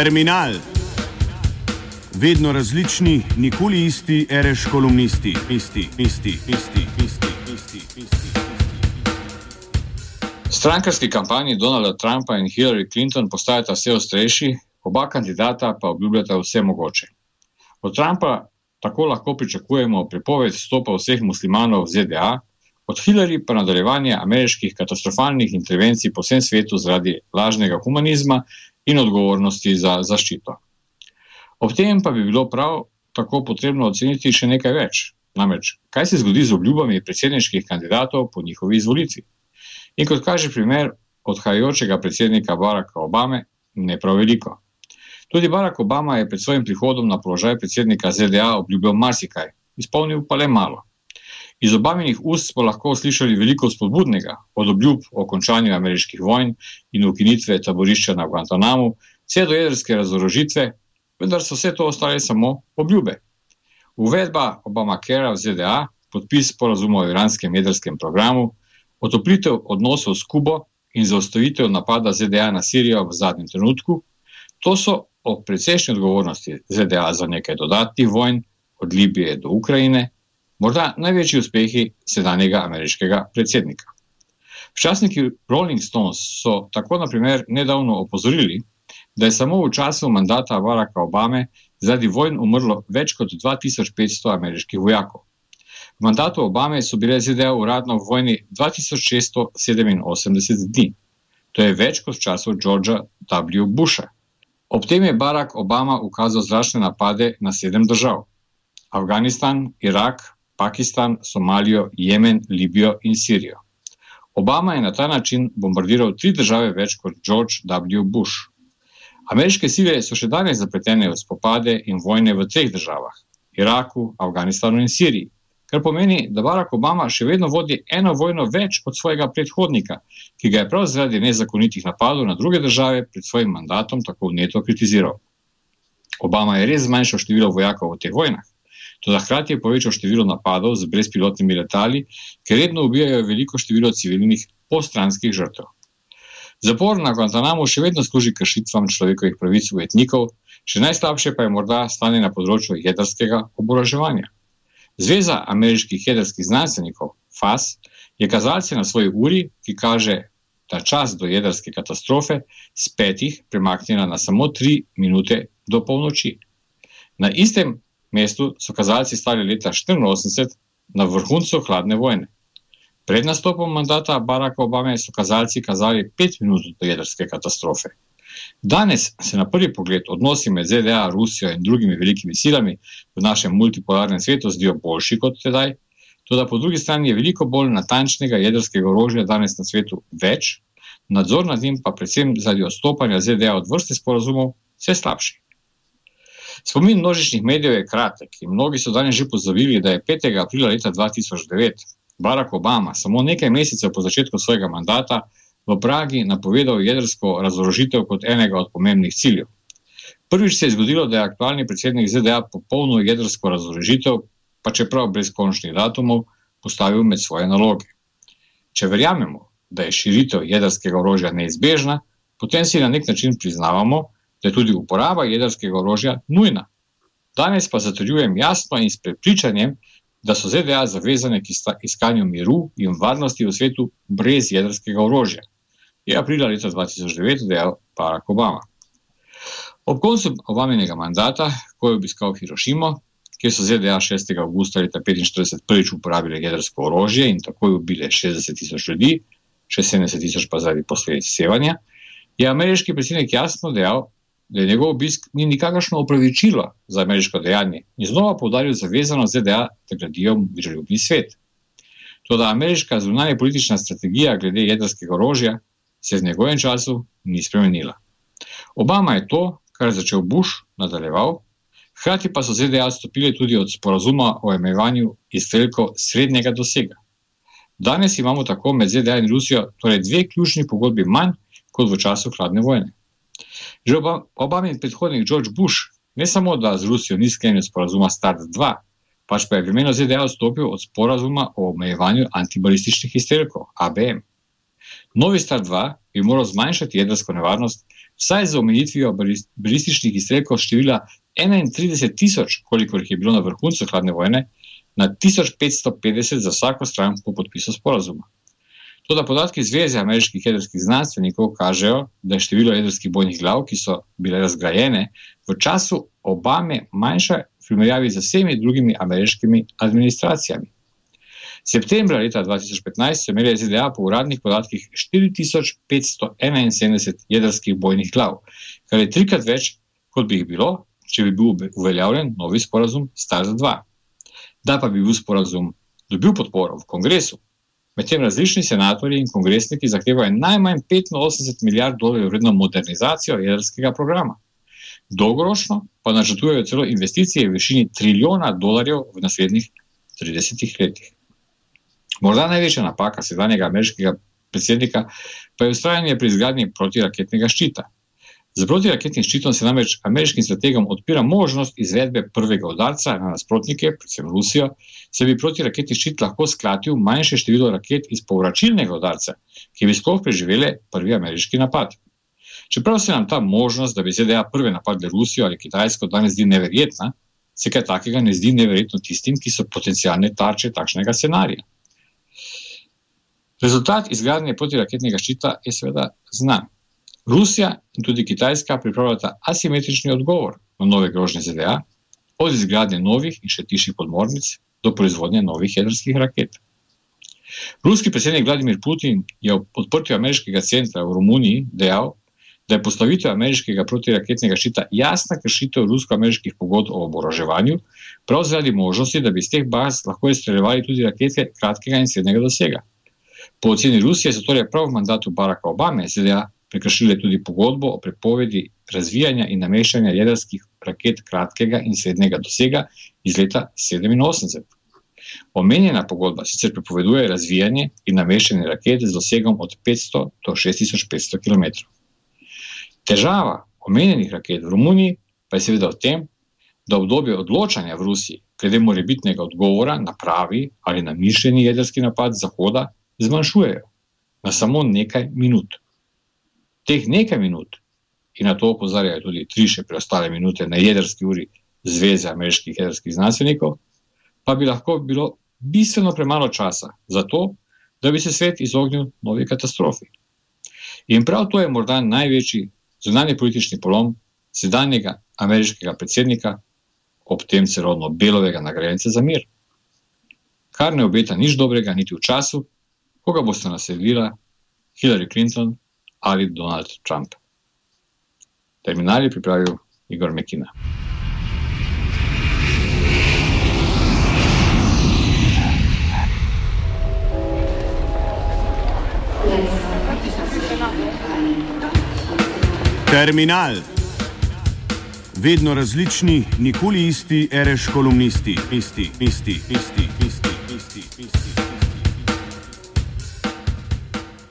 Terminal. Vedno različni, nikoli isti, reš kolumnisti, isti, isti, isti, isti, isti, isti. Strankarski kampanji Donalda Trumpa in Hillary Clinton postajata vse ostrejši, oba kandidata pa obljubljata vse mogoče. Od Trumpa tako lahko pričakujemo prepoved vstopa vseh muslimanov v ZDA, od Hillary pa nadaljevanje ameriških katastrofalnih intervencij po vsem svetu zaradi lažnega humanizma in odgovornosti za zaščito. Ob tem pa bi bilo prav tako potrebno oceniti še nekaj več. Namreč, kaj se zgodi z obljubami predsedniških kandidatov po njihovi izvolitvi? In kot kaže primer odhajajočega predsednika Baracka Obame, ne prav veliko. Tudi Barack Obama je pred svojim prihodom na položaj predsednika ZDA obljubljal marsikaj, izpolnil pa le malo. Iz Obaminih ust smo lahko slišali veliko spodbudnega, od obljub o končanju ameriških vojn in ukinitve taborišča na Guantanamu, vse do jedrske razorožitve, vendar so vse to ostale samo obljube. Uvedba Obama-Kera v ZDA, podpis sporazuma o iranskem jedrskem programu, otoplitev odnosov s Kubo in zaustavitev napada ZDA na Sirijo v zadnjem trenutku, to so o precejšnji odgovornosti ZDA za nekaj dodatnih vojn, od Libije do Ukrajine morda največji uspehi sedanjega ameriškega predsednika. Včasniki Rolling Stones so tako naprimer nedavno opozorili, da je samo v času mandata Baracka Obame zaradi vojn umrlo več kot 2500 ameriških vojakov. V mandatu Obame so bile ZDA uradno v vojni 2687 dni. To je več kot v času Georgea W. Busha. Ob tem je Barack Obama ukazal zračne napade na sedem držav: Afganistan, Irak, Pakistan, Somalijo, Jemen, Libijo in Sirijo. Obama je na ta način bombardiral tri države več kot George W. Bush. Ameriške sile so še danes zapletene v spopade in vojne v treh državah: Iraku, Afganistanu in Siriji, kar pomeni, da Barack Obama še vedno vodi eno vojno več od svojega predhodnika, ki ga je prav zaradi nezakonitih napadov na druge države pred svojim mandatom tako vneto kritiziral. Obama je res zmanjšal število vojakov v teh vojnah. Toda hkrati je povečal število napadov z brezpilotnimi letali, ker redno ubijajo veliko število civilnih postranskih žrtev. Zapor na Guantanamu še vedno služi kršitvam človekovih pravic ujetnikov, še najslabše pa je morda stanje na področju jedrskega oboroževanja. Zveza ameriških jedrskih znanstvenikov, FAS, je kazalce na svoji uri, ki kaže, da čas do jedrske katastrofe z petih premaknila na samo tri minute do polnoči. Na istem mestu so kazalci stali leta 1984 na vrhuncu hladne vojne. Pred nastopom mandata Baracka Obame so kazalci kazali pet minut do jedrske katastrofe. Danes se na prvi pogled odnosi med ZDA, Rusijo in drugimi velikimi silami v našem multipolarnem svetu zdijo boljši kot tedaj, tudi po drugi strani je veliko bolj natančnega jedrskega orožja danes na svetu več, nadzor nad njim pa predvsem zaradi odstopanja ZDA od vrste sporazumov vse slabši. Spomin množičnih medijev je kratek in mnogi so danes že pozavili, da je 5. aprila leta 2009 Barack Obama samo nekaj mesecev po začetku svojega mandata v Pragi napovedal jedrsko razorožitev kot enega od pomembnih ciljev. Prvič se je zgodilo, da je aktualni predsednik ZDA popolno jedrsko razorožitev, pa čeprav brez končnih datumov, postavil med svoje naloge. Če verjamemo, da je širitev jedrskega orožja neizbežna, potem si na nek način priznavamo, da je tudi uporaba jedrskega orožja nujna. Danes pa zatrjujem jasno in s prepričanjem, da so ZDA zavezane k iskanju miru in varnosti v svetu brez jedrskega orožja. Je aprila leta 2009 dejal Barack Obama. Ob koncu Obaminega mandata, ko je obiskal Hirošimo, kjer so ZDA 6. augusta leta 1945 prvič uporabile jedrsko orožje in takoj ubile 60 tisoč ljudi, še 70 tisoč pa zaradi posledic sevanja, je ameriški predsednik jasno dejal, da je njegov obisk ni nikakršno opravičilo za ameriško dejanje in znova povdaril zavezanost ZDA, da gradijo miroljubni svet. Toda ameriška zunanja politična strategija glede jedrskega orožja se v njegovem času ni spremenila. Obama je to, kar je začel Bush, nadaljeval, hkrati pa so ZDA odstopili tudi od sporazuma o emevanju izstrelkov srednjega dosega. Danes imamo tako med ZDA in Rusijo torej dve ključni pogodbi manj kot v času hladne vojne. Že Obamin predhodnik George Bush ne samo, da z Rusijo ni sklenil sporazuma START 2, pač pa je v imenu ZDA odstopil od sporazuma o omejevanju antibalističnih izstrelkov ABM. Novi START 2 bi moral zmanjšati jedrsko nevarnost vsaj z omejitvijo balističnih izstrelkov števila 31 tisoč, kolikor jih je bilo na vrhuncu hladne vojne, na 1550 za vsako stran po podpisu sporazuma. Toda podatki Zveze ameriških jedrskih znanstvenikov kažejo, da je število jedrskih bojnih glav, ki so bile razgrajene, v času Obame manjša v primerjavi z vsemi drugimi ameriškimi administracijami. Septembra leta 2015 so imeli ZDA po uradnih podatkih 4571 jedrskih bojnih glav, kar je trikrat več, kot bi jih bilo, če bi bil uveljavljen novi sporazum Stars 2. Da pa bi bil sporazum dobil podporo v kongresu, medtem različni senatorji in kongresniki zahtevajo najmanj 85 milijard dolarjev vredno modernizacijo jedrskega programa. Dolgoročno pa načrtujejo celo investicije v višini trilijona dolarjev v naslednjih 30 letih. Morda največja napaka sedanjega ameriškega predsednika pa je ustrajanje pri izgradnji protiraketnega ščita. Z protiraketnim ščitom se namreč ameriškim strategom odpira možnost izvedbe prvega udarca na nasprotnike, predvsem Rusijo, se bi protiraketni ščit lahko skratil manjše število raket iz povračilnega udarca, ki bi sploh preživele prvi ameriški napad. Čeprav se nam ta možnost, da bi ZDA prve napadle Rusijo ali Kitajsko, danes zdi neverjetna, se kaj takega ne zdi neverjetno tistim, ki so potencijalne tarče takšnega scenarija. Rezultat izgradnje protiraketnega ščita je seveda znan. Rusija in tudi Kitajska pripravljata asimetrični odgovor na nove grožnje ZDA, od izgradnje novih in še tišjih podmornic do proizvodnje novih jedrskih raket. Ruski predsednik Vladimir Putin je ob odprtju ameriškega centra v Romuniji dejal, da je postavitev ameriškega protiraketnega ščita jasna kršitev rusko-ameriških pogodb o oboroževanju, prav zaradi možnosti, da bi iz teh baz lahko izstreljevali tudi rakete kratkega in srednjega dosega. Po oceni Rusije so torej prav v mandatu Baracka Obame ZDA prekršile tudi pogodbo o prepovedi razvijanja in nameščanja jedrskih raket kratkega in srednjega dosega iz leta 1987. Omenjena pogodba sicer prepoveduje razvijanje in nameščanje raket z dosegom od 500 do 6500 km. Težava omenjenih raket v Romuniji pa je seveda v tem, da obdobje odločanja v Rusiji glede morebitnega odgovora na pravi ali na mišljeni jedrski napad Zahoda zmanjšujejo na samo nekaj minut. Teh nekaj minut, in na to opozarjajo tudi tri še preostale minute na jedrski uri Zveze ameriških jedrskih znanstvenikov, pa bi lahko bilo bistveno premalo časa za to, da bi se svet izognil novi katastrofi. In prav to je morda največji zunanji politični polom sedanjega ameriškega predsednika, ob tem celovno belovega nagrajenca za mir. Kar ne obeta nič dobrega, niti v času, koga boste nasedila Hillary Clinton ali Donald Trump. Terminal je pripravil Igor Mekina. Terminal. Vedno različni, nikoli isti, reš kolumnisti, isti, isti, isti, isti.